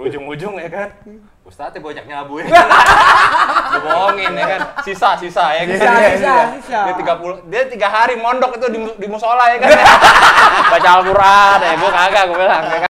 berujung-ujung ya kan? Ustadznya banyak nyabu ya. Dibohongin ya kan? Sisa sisa ya kan? Sisa, sisa, sisa. dia tiga puluh dia tiga hari mondok itu di, di musola ya kan? Baca Al-Quran ya gue kagak gue bilang ya kan?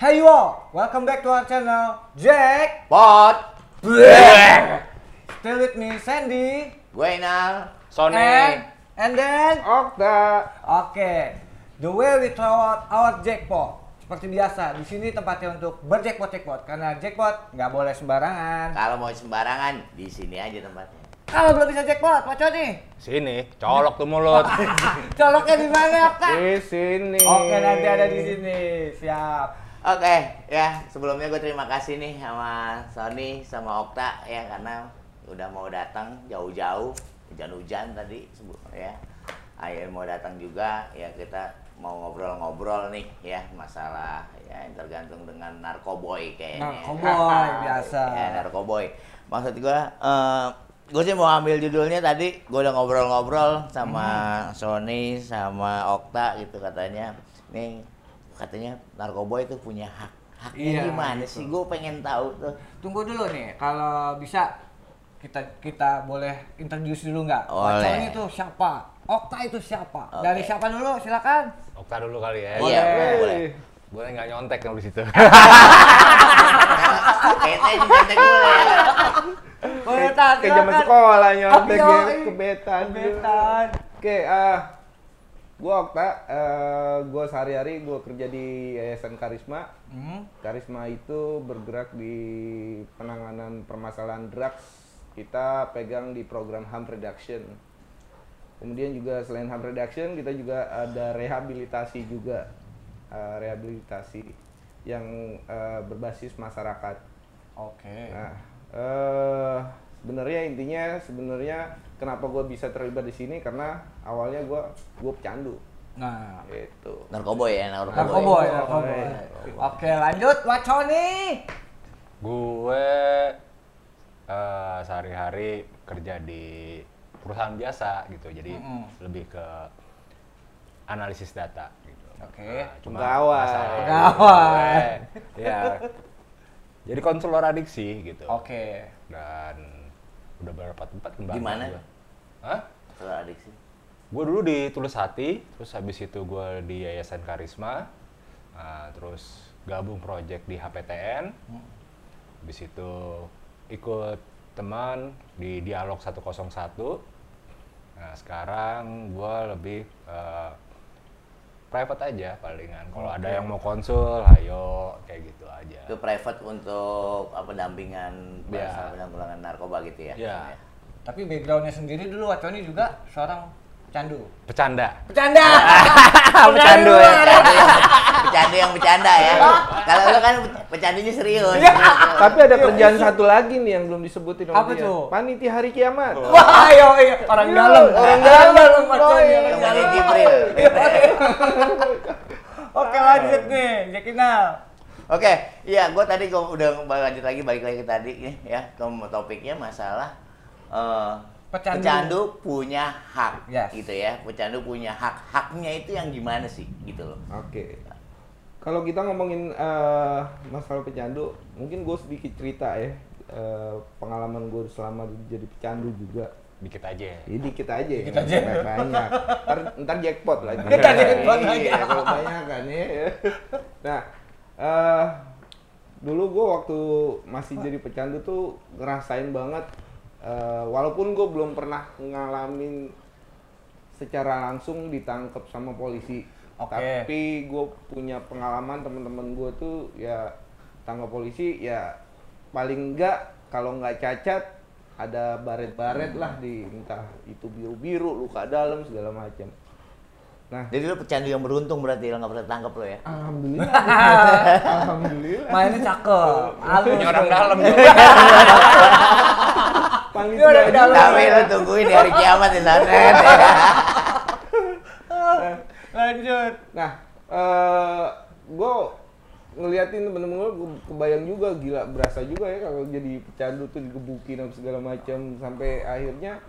Hey you all, welcome back to our channel Jack Pot, Still with me Sandy. Gue Inal. Sony. And, and then Okta. Oke, the way we throw out our jackpot seperti biasa di sini tempatnya untuk berjackpot jackpot karena jackpot nggak boleh sembarangan. Kalau mau sembarangan, di sini aja tempatnya. Kalau belum bisa jackpot, Pak nih. sini colok tuh mulut Coloknya di mana, Kak? Di sini. Oke, nanti ada di sini. Siap. Oke, ya sebelumnya gue terima kasih nih sama Sony sama Okta ya karena udah mau datang jauh-jauh hujan-hujan tadi ya. Akhirnya mau datang juga ya kita mau ngobrol-ngobrol nih ya masalah ya yang tergantung dengan narkoboy kayaknya. Narkoboy, biasa. Ya narkoboy. Maksud gue eh gue sih mau ambil judulnya tadi gue udah ngobrol-ngobrol sama Sony sama Okta gitu katanya nih katanya narkoboy itu punya hak haknya Iya, gimana gitu. sih gue pengen tahu tuh Tunggu dulu nih, kalau bisa kita kita boleh introduce dulu nggak? Pak itu siapa? Okta itu siapa? Oke. Dari siapa dulu? Silakan. Okta dulu kali ya iya boleh, boleh. boleh nggak nyontek kalau di situ kayaknya dulu ya Boleh tak? Kayak zaman sekolah nyontek ya, kebetan. Kebetan. Oke, ah gua Okta, eh gua sehari-hari gua kerja di Yayasan Karisma. Hmm. Karisma itu bergerak di penanganan permasalahan drugs. Kita pegang di program harm reduction. Kemudian juga selain harm reduction, kita juga ada rehabilitasi juga. Eh, rehabilitasi yang eh, berbasis masyarakat. Oke. Nah, eh sebenarnya intinya sebenarnya kenapa gue bisa terlibat di sini karena awalnya gue gue pecandu. Nah, Gitu. narkoboy ya narkoboy, narkoboy, narkoboy. Oke, lanjut Waconi. gue eh, sehari-hari kerja di perusahaan biasa gitu jadi Mm-mm. lebih ke analisis data gitu Oke. Nah, cuma Pegawai. Pegawai. ya jadi konselor adiksi gitu Oke. dan udah berapa tempat kembali Di mana? Hah? kalau adiksi Gue dulu di Tulus Hati, terus habis itu gue di Yayasan Karisma, Nah, terus gabung project di HPTN, habis itu ikut teman di Dialog 101. Nah sekarang gue lebih eh, private aja palingan. Kalau ada yang mau konsul, ayo kayak gitu aja. itu private untuk apa pendampingan bahasa penanggulangan narkoba gitu ya Ya. Tapi backgroundnya sendiri dulu Waconi juga seorang candu. Bercanda. Bercanda. Bercandu ya. Bercanda yang, bercanda yang bercanda ya kalau lu kan bercandanya serius Tapi ada kerjaan satu lagi nih yang belum disebutin sama Apa dia. tuh? Panitia Hari Kiamat. Wah, ayo, iya. Orang Iya, dalam. orang dalam orang dalam. Jibril Oke, lanjut nih. Jekinal. Oke, iya, gue tadi gua udah lanjut lagi balik lagi ke tadi nih, ya ke topiknya masalah eh, Pecandu. pecandu punya hak, Yes. gitu ya. Pecandu punya hak, haknya itu yang gimana sih, gitu loh. Oke. Kalau kita ngomongin eh, masalah pecandu, mungkin gue sedikit cerita ya. Eh, pengalaman gue selama jadi pecandu juga. Dikit aja. Jadi dikit aja ya, Dikit aja. nggak banyak. Ntar, ntar jackpot lagi. Ntar jackpot lagi. Iya, kalau banyak kan ya. Nah, eh dulu gue waktu masih jadi pecandu tuh ngerasain banget. Eh, walaupun gue belum pernah ngalamin secara langsung ditangkap sama polisi. Oke. Tapi gue punya pengalaman teman-teman gue tuh ya tangkap polisi ya paling enggak kalau nggak cacat ada baret-baret lah di entah itu biru-biru luka dalam segala macam. Nah, Jadi lu pecandu yang beruntung berarti lo nggak pernah tangkap lo ya. alhamdulillah. alhamdulillah. Mainnya cakep. Ini orang dalam. Orang juga. dalam. Tapi lu tungguin di hari kiamat di sana. Lanjut. Nah, eh gue ngeliatin temen-temen gue, gue kebayang juga gila berasa juga ya kalau jadi pecandu tuh digebukin apa segala macam sampai akhirnya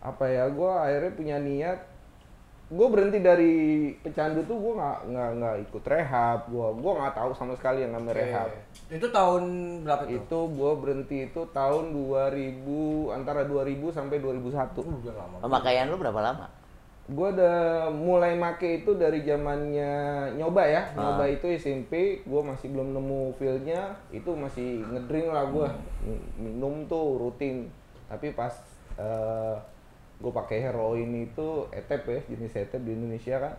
apa ya gue akhirnya punya niat gue berhenti dari pecandu tuh gue nggak nggak nggak ikut rehab. Gue gue nggak tahu sama sekali yang namanya rehab. Itu tahun berapa tuh? itu gue berhenti itu tahun 2000 antara 2000 sampai 2001 Udah lama. Pemakaian lu berapa lama? gue udah mulai make itu dari zamannya nyoba ya. Nyoba itu SMP gue masih belum nemu feelnya. Itu masih ngedrink lah gue minum tuh rutin. Tapi pas gue pakai heroin itu etep ya jenis etep di Indonesia kan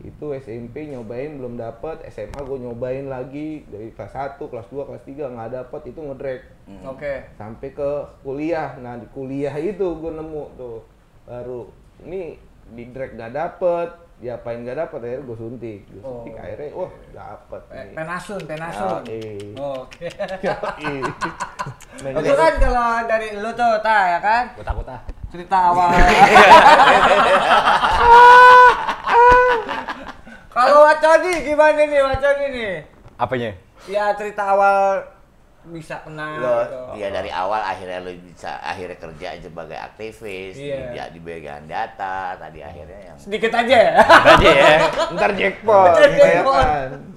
itu SMP nyobain belum dapet SMA gue nyobain lagi dari kelas 1, kelas 2, kelas 3 nggak dapet itu ngedrek Oke. sampai ke kuliah nah di kuliah itu gue nemu tuh baru ini di drag gak dapet diapain gak dapet akhirnya gue suntik gue suntik Oh. akhirnya wah dapet Pe- nih Penasun, penasun. Yoi. Oke. Nah, Itu kan kalau dari lu tuh, ta ya kan? Gue takut ah. Cerita awal. Kalau Waconi gimana nih Waconi nih? Apanya? Ya cerita awal bisa kena Lo, gitu. ya dari awal akhirnya lo bisa akhirnya kerja sebagai aktivis Iya. di, di bagian data tadi akhirnya yang Sedikit aja ya. aja ya. ntar jackpot Ntar jackpot.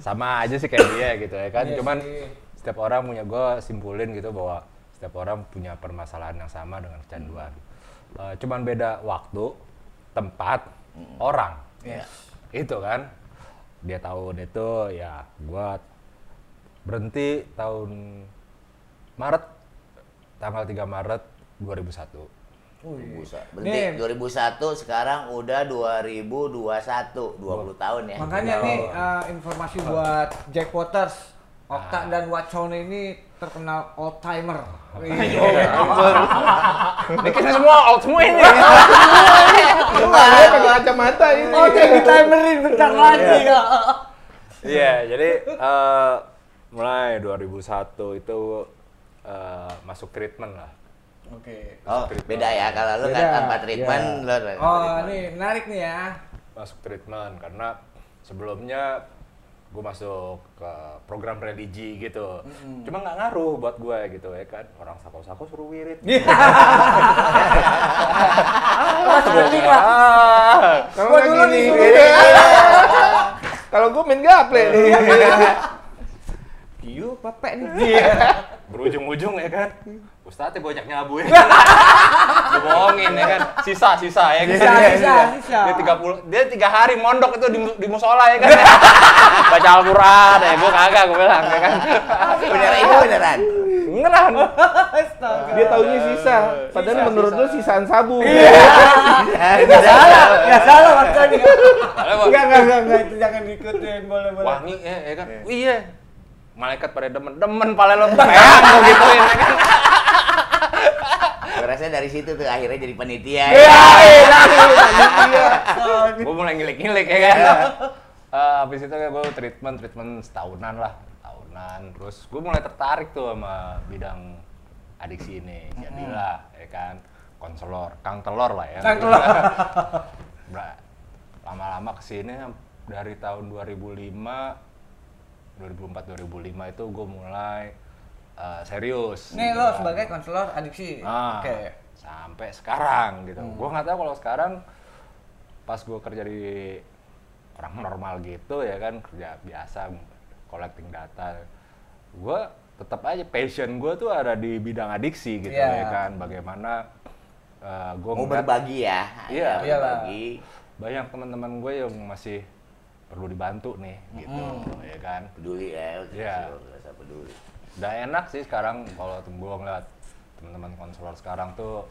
Sama aja sih kayak dia gitu ya kan. Iya Cuman sih. setiap orang punya gue simpulin gitu bahwa setiap orang punya permasalahan yang sama dengan kecanduan. Eh, cuman beda waktu, tempat, orang. Yes. Itu kan. Dia tahun itu ya gua berhenti tahun Maret tanggal 3 Maret 2001. Wih. Busa. Nih. Berhenti 2001 sekarang udah 2021, 20 tahun ya. Makanya nih eh, informasi buat Jackpoters, Okta dan Waconi ini terkenal old timer. Ini kita semua out semua ini. Cuma dia pakai kacamata ini Oh, jadi timerin bentar lagi ya. Iya, jadi eh, mulai 2001 itu eh, masuk treatment lah. Oke. Oh, beda ya kalau lu kan tanpa treatment, ya. lu Oh, treatment. nih menarik nih ya. Masuk treatment karena sebelumnya gue masuk ke program religi gitu. Cuma nggak ngaruh buat gue gitu ya kan. Orang sako-sako suruh wirid. Ah, kalau Gua lagi dulu nih kalau gue main gaple nih Kiu Pepek nih. Iya. berujung-ujung ya kan. Ustadznya bocak nyabu ya. Dibohongin ya kan. Sisa, sisa ya kan. Sisa, sisa, sisa. Dia 30 dia tiga hari mondok itu di, di musola ya kan. Baca Al-Qur'an ya, gua kagak gua bilang ya kan. Beneran itu beneran. Beneran. Dia taunya sisa padahal Sisa, menurut sisa. lu sisaan sabu Nggak salah, nggak salah gua- Enggak, enggak, enggak, enggak, itu jangan diikutin, boleh, boleh. wangi ya, ya kan. Wih, iya. Malaikat pada demen-demen pala lo peang gua gituin ya kan. Gue rasa dari situ tuh akhirnya jadi panitia. Iya, ya. iya. Gua mulai ngilik-ngilik ya kan. Eh, habis itu gue treatment, treatment setahunan lah, tahunan. Terus gue mulai tertarik tuh sama bidang adiksi ini. Jadilah, ya kan, konselor, kang telor lah ya. Kang telor. Lama-lama ke sini dari tahun 2005, 2004-2005 itu gue mulai eh, serius. Nih gitu lo kan. sebagai konselor adiksi. Ah, Oke. Sampai sekarang gitu. Hmm. Gua nggak tahu kalau sekarang pas gua kerja di orang normal gitu ya kan kerja biasa collecting data. Gua tetap aja passion gua tuh ada di bidang adiksi gitu Iya. ya kan. Bagaimana eh, gua Mau ngeliat berbagi ya. Iya. Ya, berbagi. banyak teman-teman gue yang masih perlu dibantu nih gitu ya kan. Peduli ya. Iya. Rasa peduli. Udah enak sih sekarang kalau gue ngeliat teman-teman konselor sekarang tuh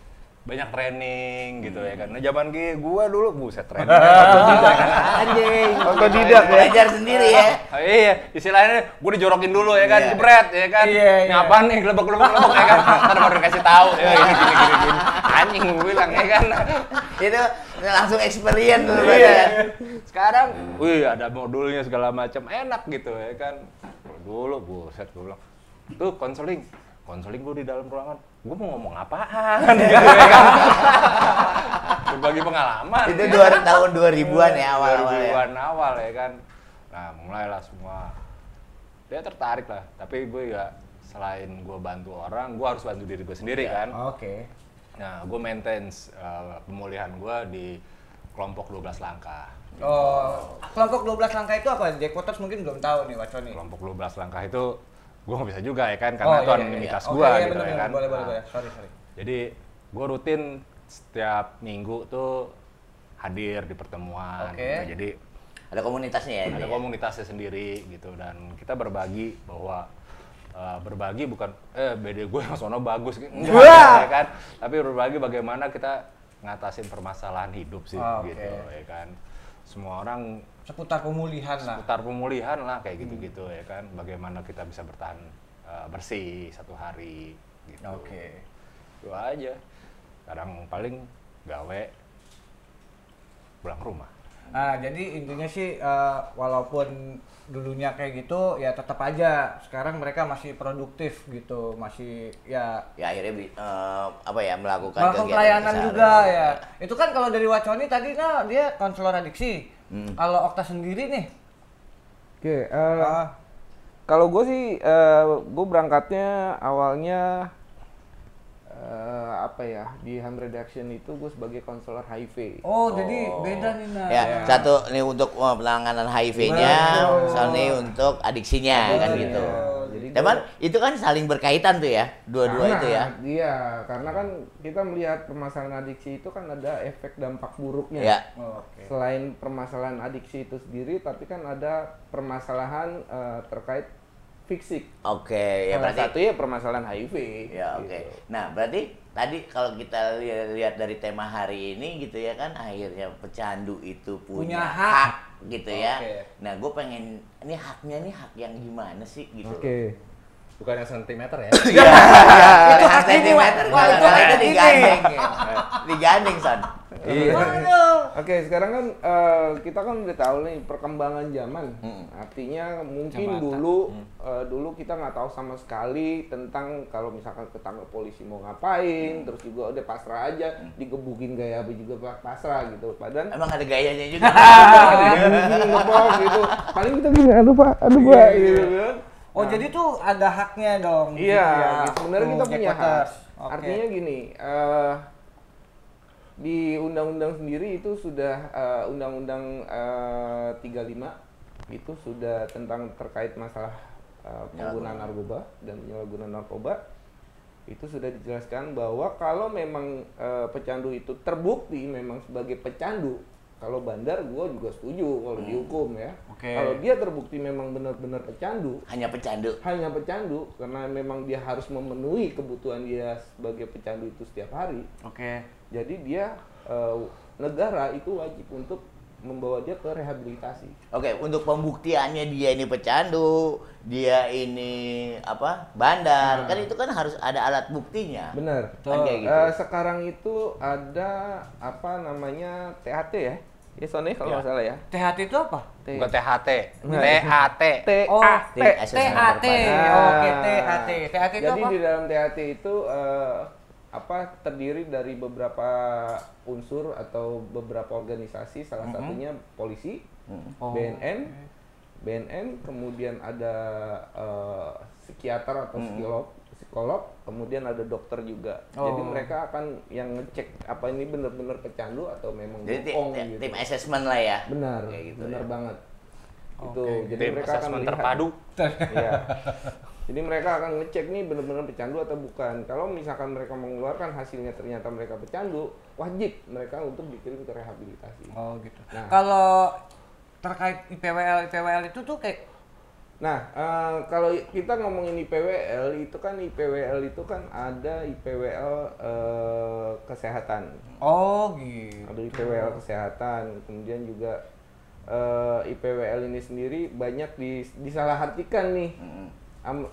banyak training gitu ya kan. Nah zaman gue gue dulu buset training. Anjing. Otodidak ya. Belajar sendiri ya. Oh, iya, istilahnya gue dijorokin dulu ya kan, Iya. jebret ya kan. Iya, iya. Ngapain nih gelebek-gelebek gelebek ya kan. Ntar baru dikasih tahu ya ini gini gini gini. Anjing gue bilang ya kan. Itu langsung experience dulu Iya. ya. Sekarang, wih ada modulnya segala macam enak gitu ya kan. Dulu buset gue bilang, tuh konseling, konseling gue di dalam ruangan, gue mau ngomong apaan gitu ya kan. Berbagi pengalaman. Itu ya. dua tahun 2000-an ya awal-awal ya. 2000-an awal ya kan. Nah mulailah semua. Dia tertarik lah, tapi gue ya selain gue bantu orang, gue harus bantu diri gue sendiri kan. Oke. Nah, gue maintain uh, pemulihan gue di kelompok 12 langkah. Oh, kelompok 12 langkah itu apa? Jackpoters mungkin belum tahu nih Waconi. Kelompok 12 langkah itu gue nggak bisa juga ya kan karena Oh, itu iya, iya, anonimitas iya. gue Oke, iya, gitu bener, ya kan. Boleh, boleh, Nah, boleh. Sorry, sorry. Jadi gue rutin setiap minggu tuh hadir di pertemuan. Oke. gitu. Jadi Ada komunitasnya ya. ada ya? komunitasnya sendiri gitu dan kita berbagi bahwa uh, berbagi bukan eh BD gue yang sono bagus enggak Wah! ya kan tapi berbagi bagaimana kita ngatasin permasalahan hidup sih oke. gitu ya kan semua orang Seputar pemulihan lah. seputar pemulihan lah kayak gitu-gitu ya kan? Bagaimana kita bisa bertahan uh, bersih satu hari gitu. Oke. itu aja. Kadang paling gawe pulang rumah Nah, jadi intinya sih eh, walaupun dulunya kayak gitu ya tetap aja sekarang mereka masih produktif gitu, masih ya Ya akhirnya eh, apa ya melakukan melakukan kegiatan pelayanan juga ya. Itu kan kalau dari Waconi tadi nah dia konselor adiksi. Hmm. Kalau Okta sendiri nih, Oke, eh, ah, kalau gue sih, gue berangkatnya awalnya eh, apa ya di Ham Reduction itu gue sebagai konselor HIV. oh, jadi beda nih nah. Ya, satu nih untuk eh, penanganan HIV-nya, Betul. satu nih untuk adiksinya kan Betul. gitu. Jadi Teman, itu kan saling berkaitan tuh ya, dua-dua itu ya. Iya, karena kan kita melihat permasalahan adiksi itu kan ada efek dampak buruknya. Ya. Oh, Oke. Selain permasalahan adiksi itu sendiri, tapi kan ada permasalahan eh, terkait fisik. Oke, ya Salah berarti satu ya permasalahan HIV. Ya oke. gitu. Nah berarti tadi kalau kita lihat, dari tema hari ini gitu ya kan akhirnya pecandu itu punya, Punya hak. gitu ya. Oke. Nah gue pengen ini haknya nih hak yang gimana sih gitu. Oke. Bukan yang sentimeter ya Iya. Itu Hak ini. Wah, itu kalau hak ini. digandeng. ya. Digandeng son. iya. Oke, sekarang kan eh, kita kan udah tahu nih perkembangan zaman. Mm. Artinya mungkin dulu eh, dulu kita nggak tahu sama sekali tentang kalau misalkan ketangkep polisi mau ngapain, terus juga udah pasrah aja, digebukin gaya apa juga pa- pasrah gitu. Padahal Emang ada gayanya juga. gitu. Paling kita gini, aduh pak, aduh pak, Iya, gitu iya. kan. Oh, jadi tuh ada haknya dong. di Iya, ya. gitu. sebenarnya kita punya hak. Oke. Artinya gini, eh, di undang-undang sendiri itu sudah eh, undang-undang eh, 35 itu sudah tentang terkait masalah eh, penggunaan narkoba dan penyalahgunaan narkoba itu sudah dijelaskan bahwa kalau memang eh, pecandu itu terbukti memang sebagai pecandu kalau bandar gua juga setuju kalau dihukum ya Oke. kalau dia terbukti memang benar-benar pecandu Hanya pecandu. hanya pecandu karena memang dia harus memenuhi kebutuhan dia sebagai pecandu itu setiap hari. Oke. Jadi dia eh, negara itu wajib untuk membawa dia ke rehabilitasi. Oke, untuk pembuktiannya dia ini pecandu, dia ini apa bandar, kan itu kan harus ada alat buktinya. Benar. Kan kayak gitu. Eh, sekarang itu ada apa namanya THT ya? Ya Sony kalau Ya. nggak salah ya. THT itu apa? T bukan THT Nah, Oh, TAT. Assessment THT. Oke, THT. THT itu Jadi apa? di dalam THT itu eh, apa terdiri dari beberapa unsur atau beberapa organisasi, salah satunya polisi, Oh, BNN, BNN, kemudian ada eh, psikiater atau psikolog, psikolog, kemudian ada dokter juga. Jadi Oh. mereka akan yang ngecek apa ini benar-benar pecandu atau memang Jadi bohong ti- gitu. tim assessment lah ya. Benar, Kayak gitu benar ya. banget. Itu Oke. jadi tim mereka akan melihat. terpadu Iya. Jadi mereka akan ngecek nih benar-benar pecandu atau bukan. Kalau misalkan mereka mengeluarkan hasilnya ternyata mereka pecandu, wajib mereka untuk dikirim ke rehabilitasi. Oh, gitu. Nah. Kalau terkait IPWL IPWL itu tuh kayak Nah, eh, kalau kita ngomongin IPWL itu kan IPWL itu kan ada IPWL eh, kesehatan. oh gitu. Ada IPWL kesehatan, kemudian juga eh, IPWL ini sendiri banyak dis- disalahartikan nih. Mm-mm. Am-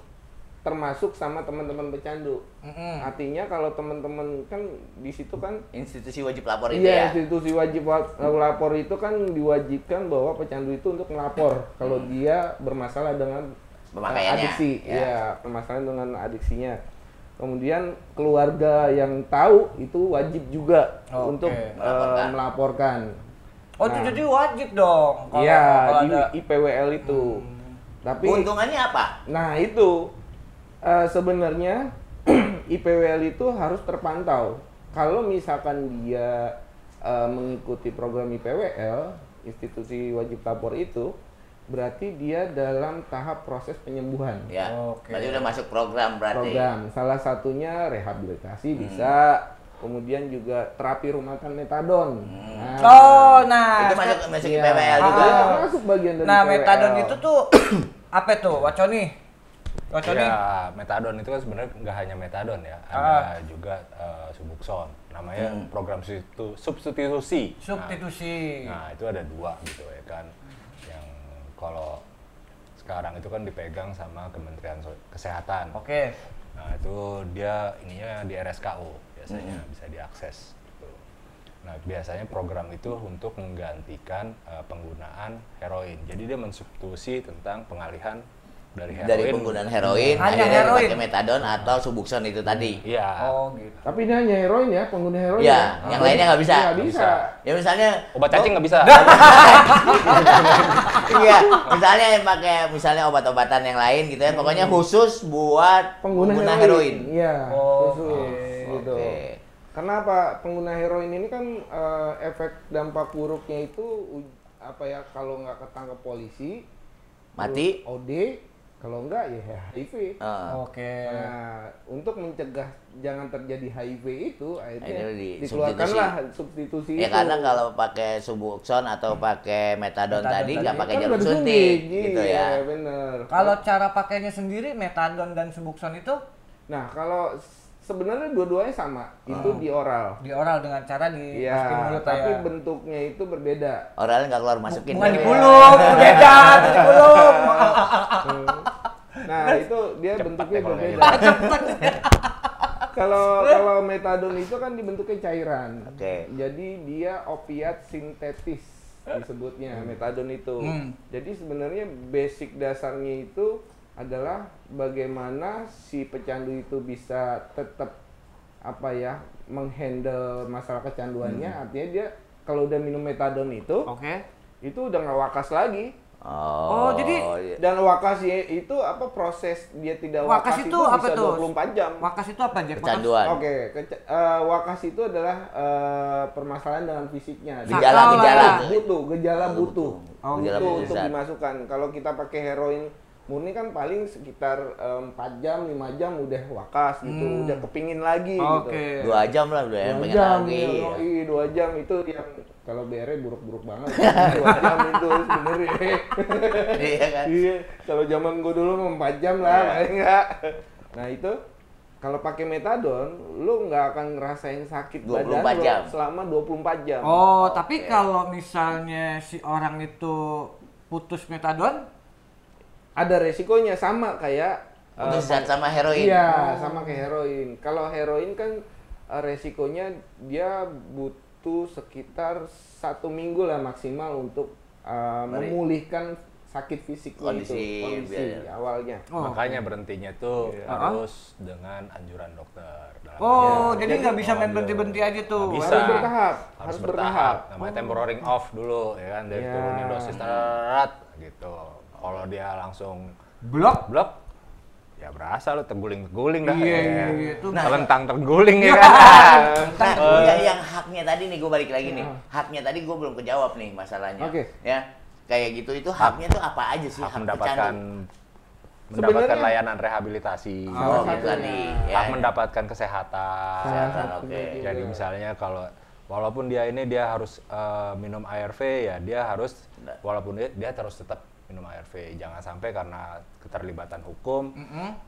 termasuk sama teman-teman pecandu. Mm-mm. Artinya kalau teman-teman kan di situ kan Institusi wajib lapor itu Iya, ya. institusi wajib wa- lapor itu kan diwajibkan bahwa pecandu itu untuk melapor kalau dia bermasalah dengan eh, Pemakaiannya, adiksi. ya. Iya, permasalahan dengan adiksinya. Kemudian keluarga yang tahu itu wajib juga Oke. untuk eh, Melaporkan. melaporkan. Oh, itu Nah. jadi wajib dong. Kalau Iya, di ada IPWL itu. Tapi Keuntungannya apa? Nah itu eh, sebenarnya IPWL itu harus terpantau. Kalau misalkan dia eh, mengikuti program IPWL, institusi wajib lapor itu, berarti dia dalam tahap proses penyembuhan. Ya. Oke. Berarti udah masuk program berarti. Program salah satunya rehabilitasi Hmm. bisa, kemudian juga terapi rumatan metadon. Nah, Oh, nah. Itu masuk masuk iya. IPWL Ah, juga. masuk bagian dari Nah, PWL. metadon itu tuh apa tuh? Waconi. Waconi. Ya, metadon itu kan sebenarnya nggak hanya metadon ya, ada juga eh, subuxon. Namanya program substitu- substitusi. Substitusi. Nah, itu ada dua gitu ya kan. Yang kalau sekarang itu kan dipegang sama Kementerian Kesehatan. Oke. Nah, itu dia ininya di RSKU biasanya bisa diakses. Nah, biasanya program itu untuk menggantikan eh, penggunaan heroin. Jadi dia mensubstitusi tentang pengalihan dari heroin. Dari penggunaan heroin, Hanya akhirnya heroin. pakai metadon atau subuxon itu tadi. Iya. Oh, gitu. Tapi ini hanya heroin ya, pengguna heroin. Iya, ya. yang lainnya nggak bisa. Nggak bisa. Ya misalnya Obat cacing nggak bisa. Iya, misalnya yang pakai misalnya obat-obatan yang lain gitu ya, pokoknya khusus buat Pengguna, pengguna, heroin. Iya, Oh, khusus gitu. Oke. Karena apa? Pengguna heroin ini kan eh, efek dampak buruknya itu apa ya kalau nggak ketangkep polisi Mati. OD, kalau enggak ya HIV. Heeh. Oke. Nah, untuk mencegah jangan terjadi HIV itu akhirnya di- dikeluarkanlah substitusi Ya itu. karena kalau pakai subuxon atau pakai metadon, Metadon tadi nggak pakai Kan jarum suntik disuntik, gitu iya, ya. bener. Kalau cara pakainya sendiri metadon dan subuxon itu Nah, kalau sebenarnya dua-duanya sama, itu di oral. di oral dengan cara di Iya, mulut tapi ya. bentuknya itu berbeda. Oralnya nggak keluar masukin. Bukan di ya. pulung, beda di pulung. Hmm. Nah, itu dia bentuknya ya kalau kayak berbeda. Kalau kalau metadon itu kan dibentuknya cairan. Oke. Jadi dia opiat sintetis disebutnya metadon itu. Hmm. Jadi sebenarnya basic dasarnya itu adalah bagaimana si pecandu itu bisa tetap apa ya menghandle masalah kecanduannya. Artinya dia kalau udah minum metadon itu Oke. itu udah nggak wakas lagi. Oh, Oh, jadi- iya. Dan wakas ya- itu apa proses dia tidak Wakas wakas, itu apa bisa tuh? 24 jam. Wakas itu apa, Jack? Kecanduan. Oke, kece- eh, wakas itu adalah eh, permasalahan dengan fisiknya. Gejala-gejala. Butuh, gejala butuh. Oh, Gejala Butuh butuh untuk dimasukkan. Kalau kita pakai heroin murni kan paling sekitar 4 jam, 5 jam udah wakas gitu, Hmm. udah kepingin lagi Oke. gitu. dua jam lah udah ya, Dua pengen jam, lagi. ya, ya. yoi, dua jam itu yang kalau BR buruk-buruk banget. dua jam itu sebenarnya. Iya kan? Iya, kalau zaman gue dulu 4 jam lah, Iya. paling enggak. Nah itu kalau pakai metadon, lu nggak akan ngerasain sakit 24 badan lu jam. selama 24 jam. Oh, tapi kalau misalnya si orang itu putus metadon, Ada resikonya sama kayak Untuk eh, zat sama heroin. Iya, sama kayak heroin. Kalau heroin kan eh, resikonya dia butuh sekitar satu minggu lah maksimal untuk Mari. memulihkan sakit fisiknya Kondisi, itu, kondisi biar- awalnya. Oh, Makanya berhentinya tuh Iya. harus dengan anjuran dokter. Dalam Oh, jadi nggak bisa main Oh, berhenti-berhenti aja tuh. Bisa. Harus bertahap, harus, harus bertahap. bertahap. Namanya tempering off dulu ya kan dari Iya. turunin dosis terat gitu. Kalau dia langsung Blok. blok ya berasa lu terguling-terguling dah. Iya, ya. iya, iya, itu Nah, Telentang terguling ya Iya. kan. Nah, yang, yang haknya tadi nih gue balik lagi nih. Haknya tadi gue belum kejawab nih masalahnya. Oke. Ya, kayak gitu itu haknya tuh apa aja sih? Hak Hak mendapatkan mendapatkan Sebenarnya- layanan rehabilitasi. Oh, Salah gitu satunya. nih. Ya, hak mendapatkan kesehatan. Kesehatan, oke. juga. Jadi misalnya kalau walaupun dia ini dia harus eh, minum ARV ya dia harus Nggak. walaupun dia, dia terus tetap minum ARV. Jangan sampai karena keterlibatan hukum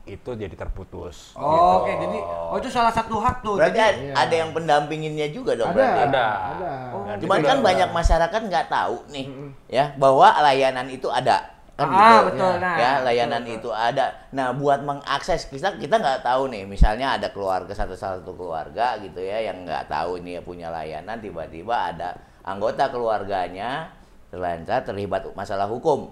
itu jadi terputus. Oh, gitu. Oke, jadi oh itu salah satu hak tuh. Berarti Jadi, ada, Iya. ada yang pendampinginnya juga dong Ada, berarti. Ada. ada. Oh. Cuman kan udah- banyak masyarakat nggak tahu nih, ya bahwa layanan itu ada. Kan Ah, gitu. betul. Nah, ya layanan betul, itu ada. Nah buat mengakses kita kita nggak tahu nih, misalnya ada keluarga satu satu keluarga gitu ya yang nggak tahu ini punya layanan, tiba-tiba ada anggota keluarganya terlantar terlibat masalah hukum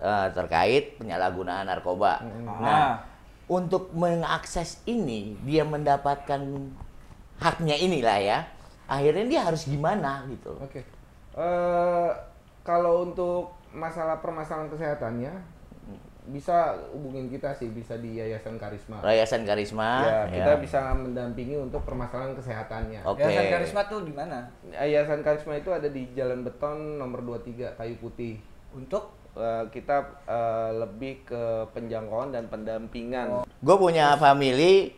eh, terkait penyalahgunaan narkoba. Ah. Nah untuk mengakses ini dia mendapatkan haknya inilah ya. Akhirnya dia harus gimana gitu. Oke. Eh, kalau untuk masalah permasalahan kesehatannya, bisa hubungin kita sih, bisa di Yayasan Karisma. Yayasan Karisma. ya, kita ya. bisa mendampingi untuk permasalahan kesehatannya. Oke. Yayasan Karisma tuh di mana? Yayasan Karisma itu ada di Jalan Beton nomor 23 Kayu Putih. Untuk Eh, kita eh, lebih ke penjangkauan dan pendampingan. Gue punya family,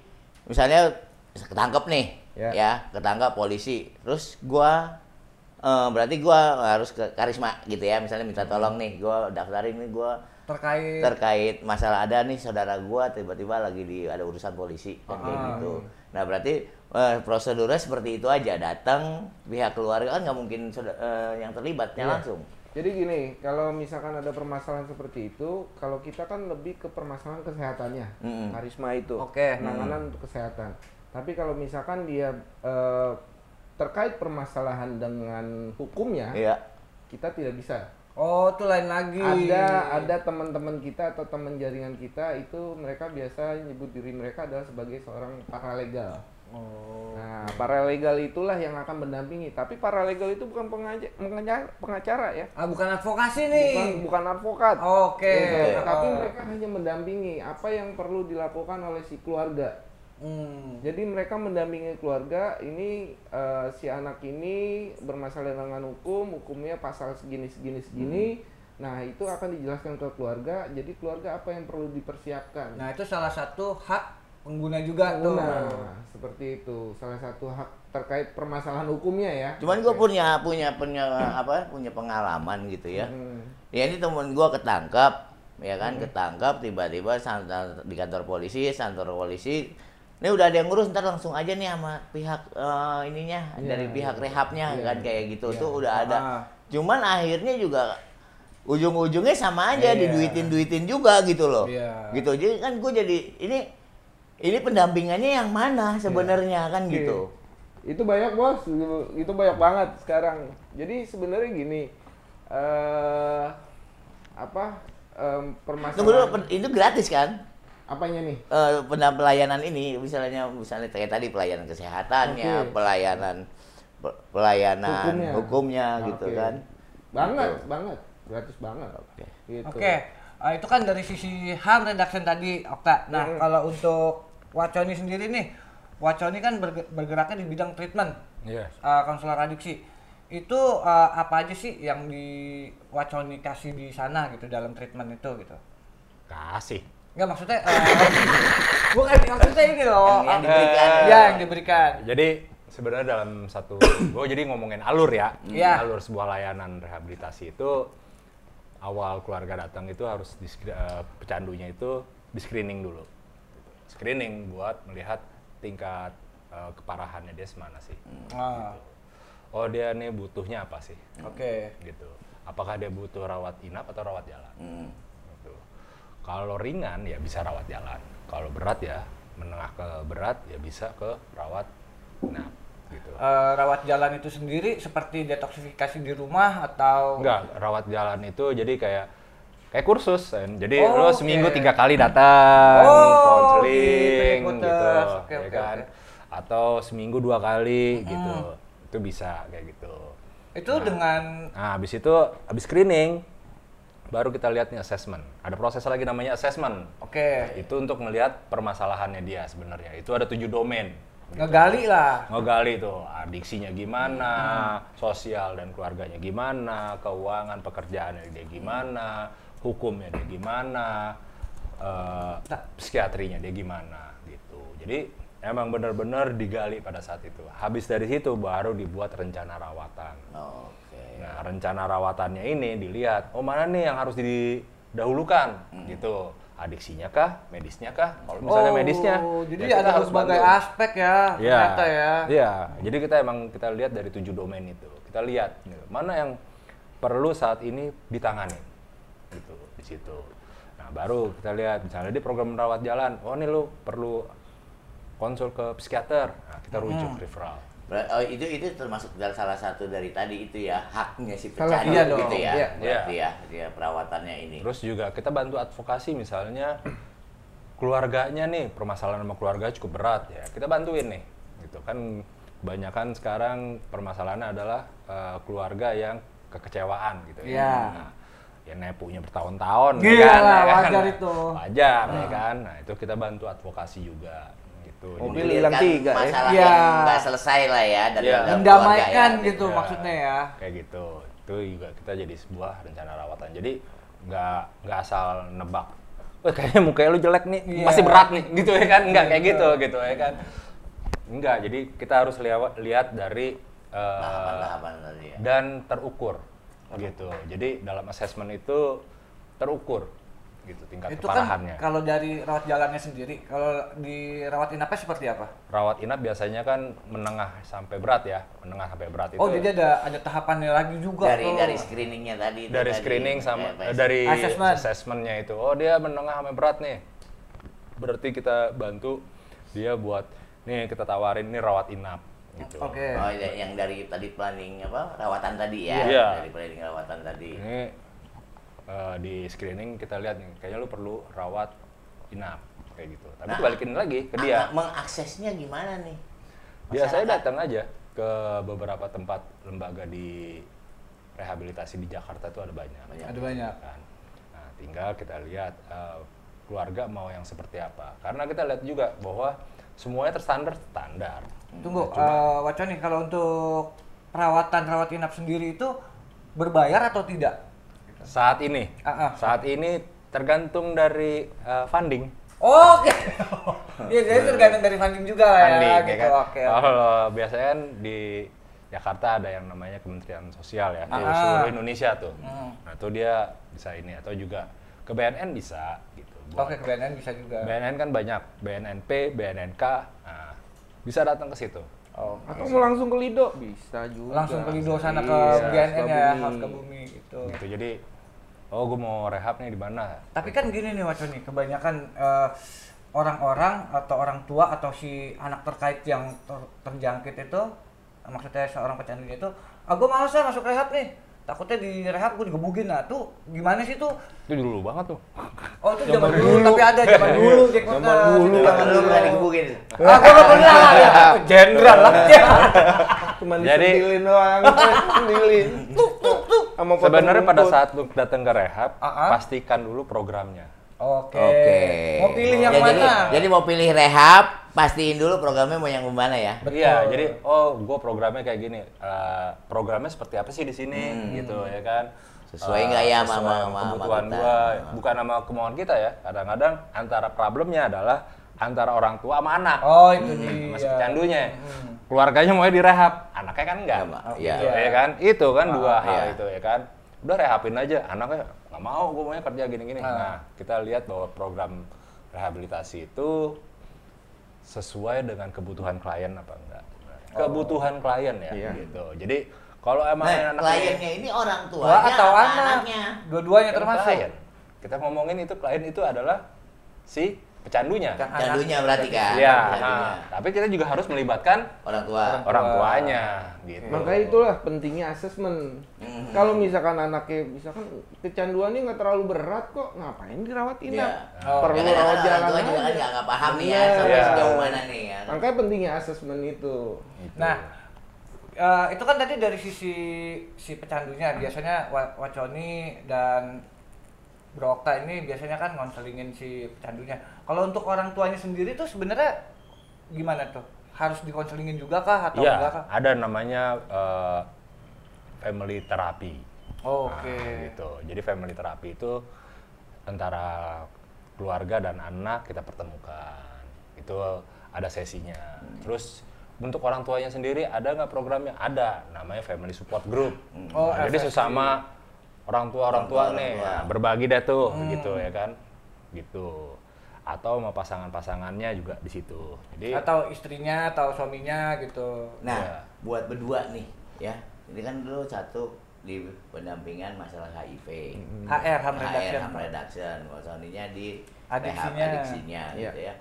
misalnya ketangkep nih, Ya. ya, ketangkep polisi. Terus gua eh, berarti gua harus ke karisma gitu ya, misalnya minta tolong nih, gua daftarin nih gua terkait terkait masalah ada nih saudara gua tiba-tiba lagi di ada urusan polisi kan kayak Ah. gitu. Nah berarti eh, prosedurnya seperti itu aja, datang pihak keluarga kan nggak mungkin eh, yang terlibatnya Iya. langsung. Jadi gini, kalau misalkan ada permasalahan seperti itu, kalau kita kan lebih ke permasalahan kesehatannya, Mm-mm. karisma itu, Oke. penanganan untuk kesehatan. Tapi kalau misalkan dia eh, terkait permasalahan dengan hukumnya, Iya. kita tidak bisa. Oh, tuh lain lagi. Ada ada teman-teman kita atau teman jaringan kita itu mereka biasa nyebut diri mereka adalah sebagai seorang paralegal. Oh. Nah, paralegal itulah yang akan mendampingi. Tapi paralegal itu bukan pengaja- pengaja- pengacara ya. Ah, bukan advokasi nih. Bukan, bukan advokat. Oke. Gitu. Tapi Oh. mereka hanya mendampingi apa yang perlu dilakukan oleh si keluarga. Hmm. Jadi mereka mendampingi keluarga ini eh, si anak ini bermasalah dengan hukum, hukumnya pasal segini segini segini. Nah, itu akan dijelaskan ke keluarga. Jadi keluarga apa yang perlu dipersiapkan. Nah, itu salah satu hak pengguna juga tuh. Nah, seperti itu. Salah satu hak terkait permasalahan hukumnya ya. Cuman gue punya punya punya apa punya pengalaman gitu ya. Hmm. Ya ini temen gue ketangkap, ya kan ketangkap tiba-tiba di kantor polisi, kantor polisi. Ini udah ada yang ngurus ntar langsung aja nih sama pihak eh, ininya Iya, dari pihak iya. rehabnya Iya, kan iya. kayak gitu Iya. tuh udah ada. Ah. Cuman akhirnya juga ujung-ujungnya sama aja Iya. diduitin-duitin juga gitu loh. Iya. Gitu. Jadi kan gue jadi ini ini pendampingannya yang mana sebenarnya kan Oke. gitu. Itu banyak bos, itu banyak banget sekarang. Jadi sebenarnya gini, eh apa Tunggu dulu, permasalahan pen- itu gratis kan? Apanya nih? eh pena- pelayanan ini misalnya misalnya kayak tadi pelayanan kesehatannya, Oke. pelayanan pe- pelayanan Hukumnya. hukumnya, gitu Oke. kan. Banget, Gitu. banget, gratis banget. Oke. Gitu. Oke, eh, itu kan dari sisi harm reduction tadi, Okta. Nah, Hmm. kalau untuk Waconi sendiri nih, Waconi kan berge- bergeraknya di bidang treatment, Iya. eh, konselor adiksi. Itu eh, apa aja sih yang di Waconi kasih di sana gitu dalam treatment itu gitu? Kasih. Enggak maksudnya, eh, bukan maksudnya ini loh. Yang- yang diberikan. Ya, yang diberikan. Jadi sebenarnya dalam satu, gue jadi ngomongin alur ya, Iya. alur sebuah layanan rehabilitasi itu awal keluarga datang itu harus di eh, pecandunya itu di screening dulu, screening buat melihat tingkat eh, keparahannya dia semana sih. Ah, Oh dia nih butuhnya apa sih, Oke. gitu. Apakah dia butuh rawat inap atau rawat jalan? Hmm. Gitu. Kalau ringan ya bisa rawat jalan. Kalau berat ya menengah ke berat ya bisa ke rawat inap gitu. Eh, rawat jalan itu sendiri seperti detoksifikasi di rumah atau Enggak, rawat jalan itu jadi kayak kayak kursus kan. Jadi Oh, lo seminggu tiga kali datang, Oh, konseling gitu, gitu, ikuters. Oke, ya oke, kan. oke. Atau seminggu dua kali gitu. Itu bisa kayak gitu. itu dengan Nah, habis itu habis screening baru kita lihat nih assessment. Ada proses lagi namanya assessment. oke Itu untuk melihat permasalahannya dia sebenarnya. Itu ada tujuh domain. ngegali lah. Ngegali tuh adiksinya gimana, sosial dan keluarganya gimana, keuangan pekerjaannya dia gimana, hukumnya dia gimana, eh, psikiatrinya dia gimana gitu. Jadi emang benar-benar digali pada saat itu. Habis dari situ baru dibuat rencana rawatan. Oke. Nah, rencana rawatannya ini dilihat, oh mana nih yang harus didahulukan gitu. Adiksinya kah, medisnya kah? Kalau misalnya Oh, medisnya, jadi ya ada harus berbagai bantu. aspek ya, Iya. ternyata ya. Iya, jadi kita emang kita lihat dari tujuh domain itu. Kita lihat gitu, mana yang perlu saat ini ditangani. Gitu, di situ. Nah, baru kita lihat misalnya di program rawat jalan, oh ini lu perlu konsul ke psikiater. Nah, kita rujuk referral. Oh, itu itu termasuk dalam salah satu dari tadi itu ya haknya si pecandu. Iya dong, gitu ya. iya. Berarti ya, dia perawatannya ini. Terus juga kita bantu advokasi misalnya keluarganya nih permasalahan sama keluarga cukup berat ya kita bantuin nih gitu kan kebanyakan sekarang permasalahannya adalah eh, keluarga yang kekecewaan gitu Iya. Nah, ya nepunya bertahun-tahun ya Iya kan, ya kan? wajar itu. wajar ya kan nah itu kita bantu advokasi juga Mobil hilang tiga ya. masalah Iya. yang nggak selesai lah ya dari Iya. dalam Mendamaikan ya. gitu Ya, maksudnya ya. kayak gitu itu juga kita jadi sebuah rencana rawatan jadi nggak nggak asal nebak Wah kayaknya mukanya lu jelek nih, Iya. masih berat nih, gitu ya kan? Enggak kayak gitu, gitu ya kan? Enggak, jadi kita harus lihat lihat dari eh, Tahapan-tahapan tadi ya. dan terukur, gitu. Jadi dalam asesmen itu terukur, gitu tingkat Itu kan keparahannya. kalau dari rawat jalannya sendiri, kalau di rawat inapnya seperti apa? Rawat inap biasanya kan menengah sampai berat ya, menengah sampai berat itu. Oh, jadi ada ada tahapannya lagi juga dari tuh. dari screeningnya tadi itu dari tadi, screening sama eh, dari Assessment. assessmentnya itu oh dia menengah sampai berat nih berarti kita bantu dia buat nih kita tawarin nih rawat inap gitu Oke. Oh, ya, yang dari tadi planning apa rawatan tadi ya Iya. dari planning rawatan tadi ini eh, di screening kita lihat nih kayaknya lu perlu rawat inap kayak gitu tapi Nah, balikin lagi ke Ah, dia mengaksesnya gimana nih biasanya Masyarakat. datang aja ke beberapa tempat lembaga di rehabilitasi di Jakarta tuh ada banyak Banyak. Ada banyak. kan. Nah, tinggal kita lihat eh, keluarga mau yang seperti apa. Karena kita lihat juga bahwa semuanya terstandar standar. Tunggu, Cuma- eh Waconi kalau untuk perawatan rawat inap sendiri itu berbayar atau tidak? Saat ini, Ah, ah. saat ini tergantung dari eh, funding. Oh, Oke. Iya, jadi tergantung dari funding juga lah ya, Funding, ya gitu. kan? Oke. Kalau biasanya kan di Jakarta ada yang namanya Kementerian Sosial ya, di Ah. seluruh Indonesia tuh. Hmm. Nah, itu dia bisa ini atau juga ke BNN bisa gitu. Oke, ke BNN bisa juga. BNN kan banyak, BNNP, BNNK, nah, bisa datang ke situ. Oh, Atau mau langsung ke Lido? Bisa juga. langsung ke Lido sana ke Iya, BNN ya, harus ke bumi gitu. gitu jadi oh gue mau rehab nih di mana? Tapi kan gini nih Waconi, kebanyakan eh, orang-orang atau orang tua atau si anak terkait yang ter- terjangkit itu, maksudnya seorang pecandu itu, ah gue males lah masuk rehab nih, takutnya di rehab gue digebugin nah tuh gimana sih tuh? itu dulu banget tuh. Oh itu zaman dulu, tapi ada zaman dulu jackpot Zaman dulu. Zaman dulu pernah digebukin. Ah gue gak pernah, jenderal lah. Cuma Jadi- disentilin doang, disentilin. Sama potong sebenarnya pada saat lu datang ke rehab Ah, ah. pastikan dulu programnya Oke. Oke. Mau pilih yang Ya, jadi, mana? Jadi mau pilih rehab, pastiin dulu programnya mau yang mana ya. Betul. iya jadi oh gue programnya kayak gini Eh, programnya seperti apa sih di sini gitu ya kan Sesuai Eh, nggak ya sama- sesuai sama- sama kebutuhan kita. gua bukan sama kemauan kita ya kadang-kadang antara problemnya adalah antara orang tua sama anak Oh itu Hmm, dia. masih pecandunya Hmm. keluarganya mau direhab anaknya kan enggak Iya, Pak. gitu Iya. ya kan itu kan dua Ah, hal iya. itu ya kan udah rehabin aja anaknya nggak mau gue maunya kerja gini-gini Ah. nah kita lihat bahwa program rehabilitasi itu sesuai dengan kebutuhan klien apa enggak kebutuhan klien ya Iya. gitu jadi kalau emang Nah, anaknya kliennya ini orang Tua tuanya atau anak? anaknya. Dua-duanya termasuk. klien. kita ngomongin itu klien itu adalah si pecandunya Kan Candunya berarti kan. Iya, nah, tapi kita juga harus melibatkan Orang tua. orang tuanya gitu Makanya itulah pentingnya asesmen. Mhm. Kalau misalkan anaknya misalkan kecanduannya nggak terlalu berat kok, ngapain dirawat Iya. inap? Oh. Perlu Ya, rawat orang jalan tua juga kan nggak paham nih ya Iya. sampai Iya. sejauh mana nih ya. Makanya pentingnya asesmen itu. Gitu. Nah, eh, itu kan tadi dari sisi si pecandunya biasanya Wa- Waconi dan Bro Okta ini biasanya kan ngonselingin si pecandunya. Kalau untuk orang tuanya sendiri tuh sebenarnya gimana tuh? Harus dikonselingin juga kah atau Iya, enggak kah? ada namanya eh, family therapy. Oh, Nah, Oke. gitu. Jadi family therapy itu antara keluarga dan anak kita pertemukan. Itu ada sesinya. Terus untuk orang tuanya sendiri ada nggak programnya? Ada, namanya family support group. Oh, Nah, jadi sesama orang tua orang tua Orang tua, nih orang tua. nah, berbagi deh tuh, Hmm. gitu ya kan, gitu. Atau sama pasangan-pasangannya juga di situ. Jadi Atau istrinya atau suaminya gitu. Nah, Iya. buat berdua nih ya. Ini kan dulu satu di pendampingan masalah HIV. HR, harm HR, reduction. harm reduction. Soninya di Adiksinya. rehab adiksinya Iya. gitu ya.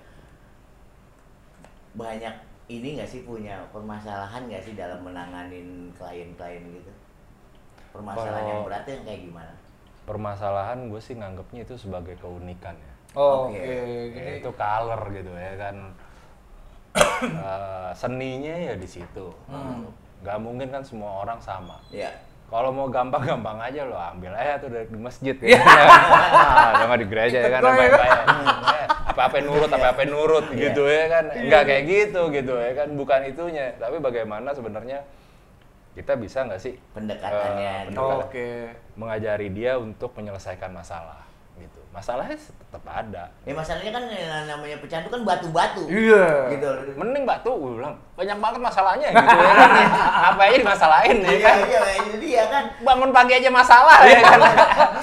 Banyak ini nggak sih punya permasalahan nggak sih dalam menanganin klien-klien gitu? Permasalahan yang Kalau- berat yang kayak gimana? permasalahan gue sih nganggapnya itu sebagai keunikan ya. Oh, Oke. Oke, Ya, jadi itu color gitu ya kan Eh, seninya ya di situ Hmm. nggak mungkin kan semua orang sama Ya. Kalau mau gampang-gampang aja lo ambil aja tuh dari di masjid Iya. ya. nah, sama di gereja ya kan ya. apa apa-apa nurut apa-apa nurut Iya. gitu ya kan. Enggak kayak gitu gitu ya kan bukan itunya. Tapi bagaimana sebenarnya kita bisa nggak sih Pendekatannya eh, gitu. pendekatan- Oke. mengajari dia untuk menyelesaikan masalah gitu. Masalahnya tetap ada. Ya masalahnya kan yang namanya pecandu kan batu-batu. Iya. Gitu. Mending batu, gue bilang banyak banget masalahnya gitu ya kan. Apa aja dimasalahin ya Iya, kan. iya, itu dia kan. Bangun pagi aja masalah ya kan.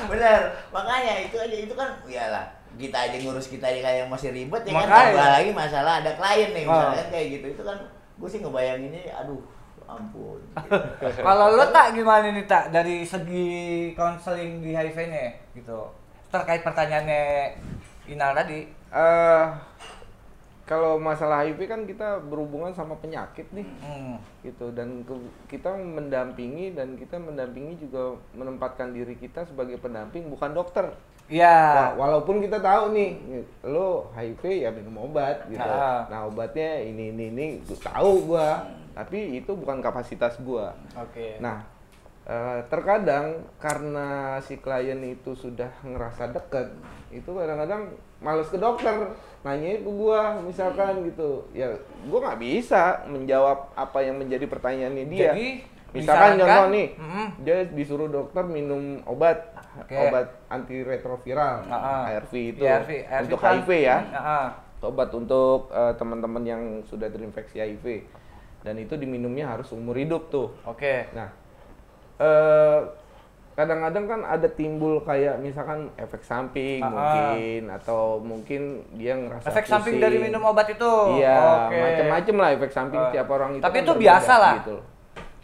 Bener. Makanya itu aja itu kan iyalah kita aja ngurus kita aja kayak yang masih ribet ya kan Makanya. tambah lagi masalah ada klien nih misalnya Ah. kan kayak gitu itu kan gue sih ngebayanginnya aduh ampun Kalau lo tak gimana nih tak dari segi konseling di HIV-nya gitu terkait pertanyaannya Inal tadi. Eh, kalau masalah HIV kan kita berhubungan sama penyakit nih Hmm. gitu dan ke- kita mendampingi dan kita mendampingi juga menempatkan diri kita sebagai pendamping bukan dokter Iya. Wa- walaupun kita tahu nih lo HIV ya minum obat gitu Ah. nah obatnya ini ini ini tahu gua tapi itu bukan kapasitas gua Oke. Nah, eh, terkadang karena si klien itu sudah ngerasa deket, itu kadang-kadang males ke dokter, nanya ke gua misalkan gitu. Ya, gua nggak bisa menjawab apa yang menjadi pertanyaannya dia. Jadi, misalkan misalkan- contoh nih, Mm-mm. dia disuruh dokter minum obat, Oke. obat antiretroviral, ah. ARV itu ARV. ARV untuk kan- HIV ya Ah, ah. obat untuk eh, teman-teman yang sudah terinfeksi HIV dan itu diminumnya harus umur hidup tuh. Oke. Nah, eh kadang-kadang kan ada timbul kayak misalkan efek samping Ah, ah. mungkin atau mungkin dia ngerasa Efek samping pusing. dari minum obat itu. Iya, Oke. macam-macam lah efek samping Eh, tiap orang itu. tapi kan itu biasa lah. Gitu.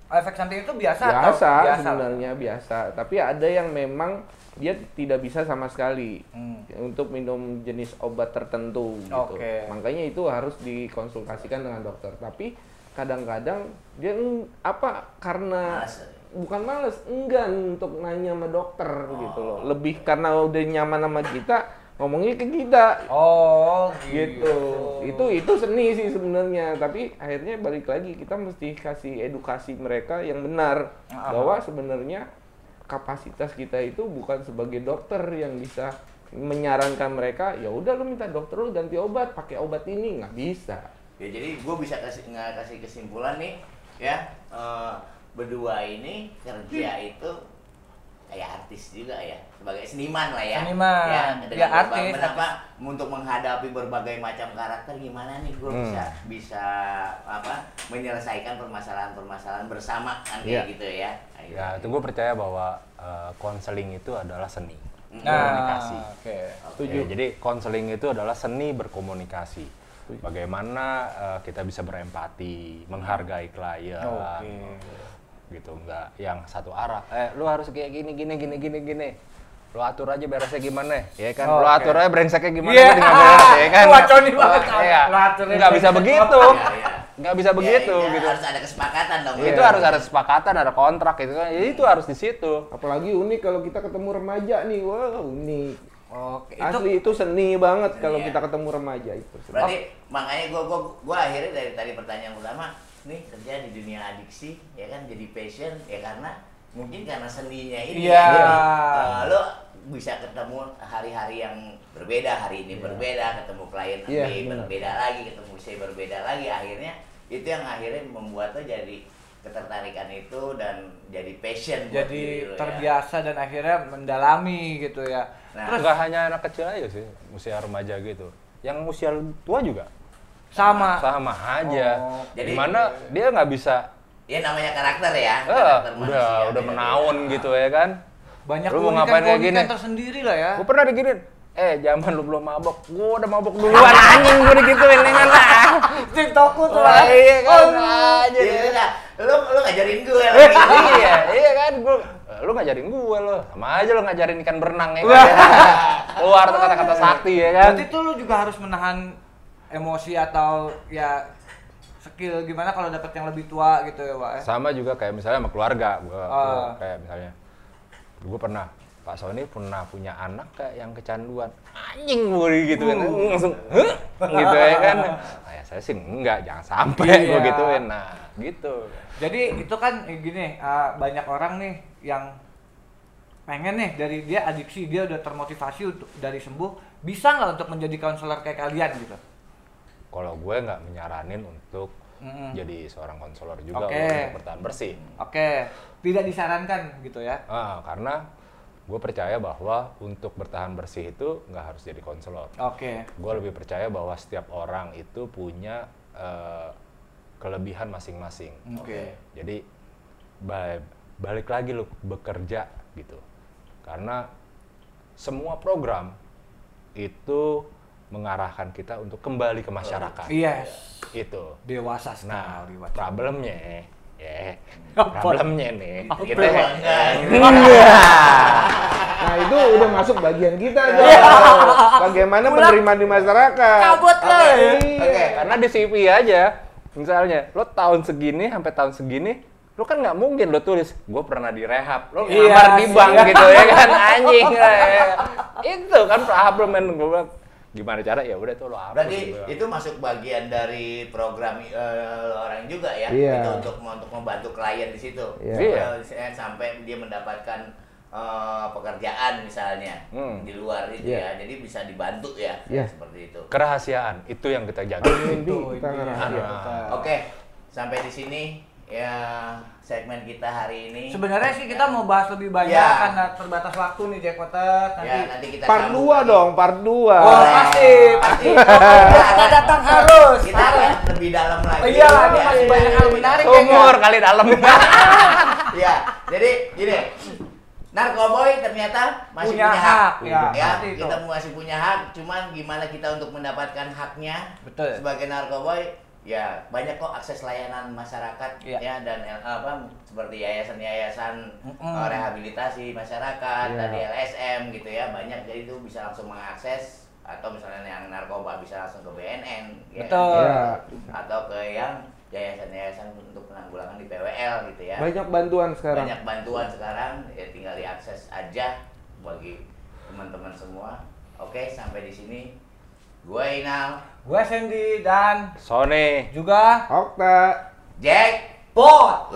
Efek samping itu biasa, Biasa, atau sebenarnya biasa. Tapi ada yang memang dia tidak bisa sama sekali Hmm. untuk minum jenis obat tertentu gitu. Oke. Makanya itu harus dikonsultasikan dengan dokter. Tapi kadang-kadang dia apa karena Males. bukan males, enggan untuk nanya sama dokter gitu loh. Oh. Lebih karena udah nyaman sama kita, ngomongnya ke kita Oh, gitu. Itu itu seni sih sebenarnya, tapi akhirnya balik lagi kita mesti kasih edukasi mereka yang benar Ah. bahwa sebenarnya kapasitas kita itu bukan sebagai dokter yang bisa menyarankan mereka ya udah lu minta dokter lu ganti obat pakai obat ini nggak bisa ya jadi gue bisa kasih nggak kasih kesimpulan nih ya eh, berdua ini kerja itu kayak artis juga ya sebagai seniman lah ya Seniman. ya, Ya, artis, kenapa untuk menghadapi berbagai macam karakter gimana nih gue Hmm. bisa bisa apa menyelesaikan permasalahan-permasalahan bersama kan kayak Iya. gitu ya Ya, itu gue percaya bahwa eh, konseling itu adalah seni. Nah, komunikasi. Oke. Setuju. Ya, jadi konseling itu adalah seni berkomunikasi. Bagaimana eh, kita bisa berempati, menghargai klien, Oke. gitu enggak yang satu arah. Eh, lu harus kayak gini gini gini gini gini. Lu atur aja beresnya gimana, ya kan? Oh, lu oke. atur aja brengseknya gimana, Iya. gua nggak beres, ya kan? Wah, Coni banget. Iya. Lu atur Nggak bisa begitu, Iya, iya. nggak bisa begitu, Ya, gitu. harus ada kesepakatan dong Itu ya. harus ada kesepakatan, ada kontrak gitu kan. Ya, itu harus di situ. apalagi unik kalau kita ketemu remaja nih wah unik Oke. Itu asli itu seni banget kalau Iya. kita ketemu remaja itu Berarti makanya gua gua gua akhirnya dari tadi pertanyaan pertama nih kerja di dunia adiksi ya kan jadi passion ya karena mungkin karena seninya ini Iya. ya. Eh, lo bisa ketemu hari-hari yang berbeda hari ini berbeda ketemu klien Iya, B benar. berbeda lagi ketemu C berbeda lagi akhirnya itu yang akhirnya membuat lo jadi ketertarikan itu dan jadi passion buat jadi diri ya. terbiasa dan akhirnya mendalami gitu ya. Nah, Terus nggak hanya anak kecil aja sih, usia remaja gitu. Yang usia tua juga Sama. sama aja. Oh, jadi- Di mana dia nggak bisa, ya namanya karakter ya eh, karakter udah manusia udah beda-beda. menaun gitu ya kan. Banyak Lu mau ngapain kayak gini? tersendiri lah ya. Gue pernah diginin, eh zaman lu belum mabok, gue udah mabok duluan anjing gue digituin dengan lah. TikTokku tuh lah. iya kan, Oh, aja. Iya, iya. lu lu ngajarin gue lagi. iya, iya kan, gue lu ngajarin gue lo, sama aja lu ngajarin ikan berenang ya kan. Keluar tuh kata-kata sakti ya kan. Berarti tuh lu juga harus menahan emosi atau ya skill gimana kalau dapet yang lebih tua gitu ya, Pak. ya? sama juga kayak misalnya sama keluarga gue Ah. kayak misalnya gue pernah Pak Sony pernah punya anak kayak yang kecanduan anjing gue gitu kan Uh. langsung gitu ya kan nah, ya saya sih enggak jangan sampai Iya. gue gituin nah gitu Jadi itu kan gini, eh, banyak orang nih yang pengen nih dari dia adiksi dia udah termotivasi untuk dari sembuh bisa nggak untuk menjadi konselor kayak kalian gitu Kalau gue nggak menyaranin untuk Mm-mm. jadi seorang konselor juga Oke. untuk bertahan bersih. oke tidak disarankan gitu ya Ah, karena gue percaya bahwa untuk bertahan bersih itu nggak harus jadi konselor. oke Gue lebih percaya bahwa setiap orang itu punya eh, kelebihan masing-masing. oke Jadi ba- balik lagi lu bekerja gitu. Karena semua program itu mengarahkan kita untuk kembali ke masyarakat. yes Itu. dewasa Nah, sekali Wak. problemnya ya, Apa? problemnya nih, kita Nah itu udah masuk bagian kita dong. Bagaimana Pulang. menerima di masyarakat. Kabut Oke, ya. oke. karena di CV aja, misalnya lo tahun segini sampai tahun segini, lo kan nggak mungkin lo tulis gue pernah direhab, lo Iya, ngamar di bank iya. gitu ya kan anjing lah ya. itu kan problem gue bilang gimana cara ya udah tuh lo hapus Berarti gitu. itu masuk bagian dari program eh, orang juga ya, Iya. itu untuk untuk membantu klien di situ, Iya. Eh, sampai dia mendapatkan eh, pekerjaan misalnya Hmm. di luar itu Iya. ya, jadi bisa dibantu ya, Iya. seperti itu. kerahasiaan itu yang kita jaga Ini Itu, itu. ngerasain. Ah. Oke, sampai di sini ya segmen kita hari ini. Sebenarnya sih kita mau bahas lebih banyak Ya. karena terbatas waktu nih Jack Potter. Nanti ya nanti kita Part sambung 2 lagi. dong, part 2. Oh, pasti, pasti. Kita datang harus. Kita akan lebih dalam lagi. Oh, iya, ini masih iya, banyak iya, hal iya. menarik. umur kali dalam Ya, jadi gini. Narkoboy ternyata masih Punya punya, hak, hak. ya, ya, itu. kita masih punya hak, cuman gimana kita untuk mendapatkan haknya Betul. sebagai narkoboy ya banyak kok akses layanan masyarakat Iya. ya dan apa seperti yayasan-yayasan Mm-mm. eh, rehabilitasi masyarakat Iya. tadi LSM gitu ya banyak jadi itu bisa langsung mengakses atau misalnya yang narkoba bisa langsung ke BNN ya. Betul. Ya. atau ke yang yayasan-yayasan untuk penanggulangan di PWL gitu ya Banyak bantuan sekarang. banyak bantuan sekarang ya tinggal diakses aja bagi teman-teman semua oke sampai di sini gue Inal Gue Sandy dan Sony juga Okta. Jack Pot.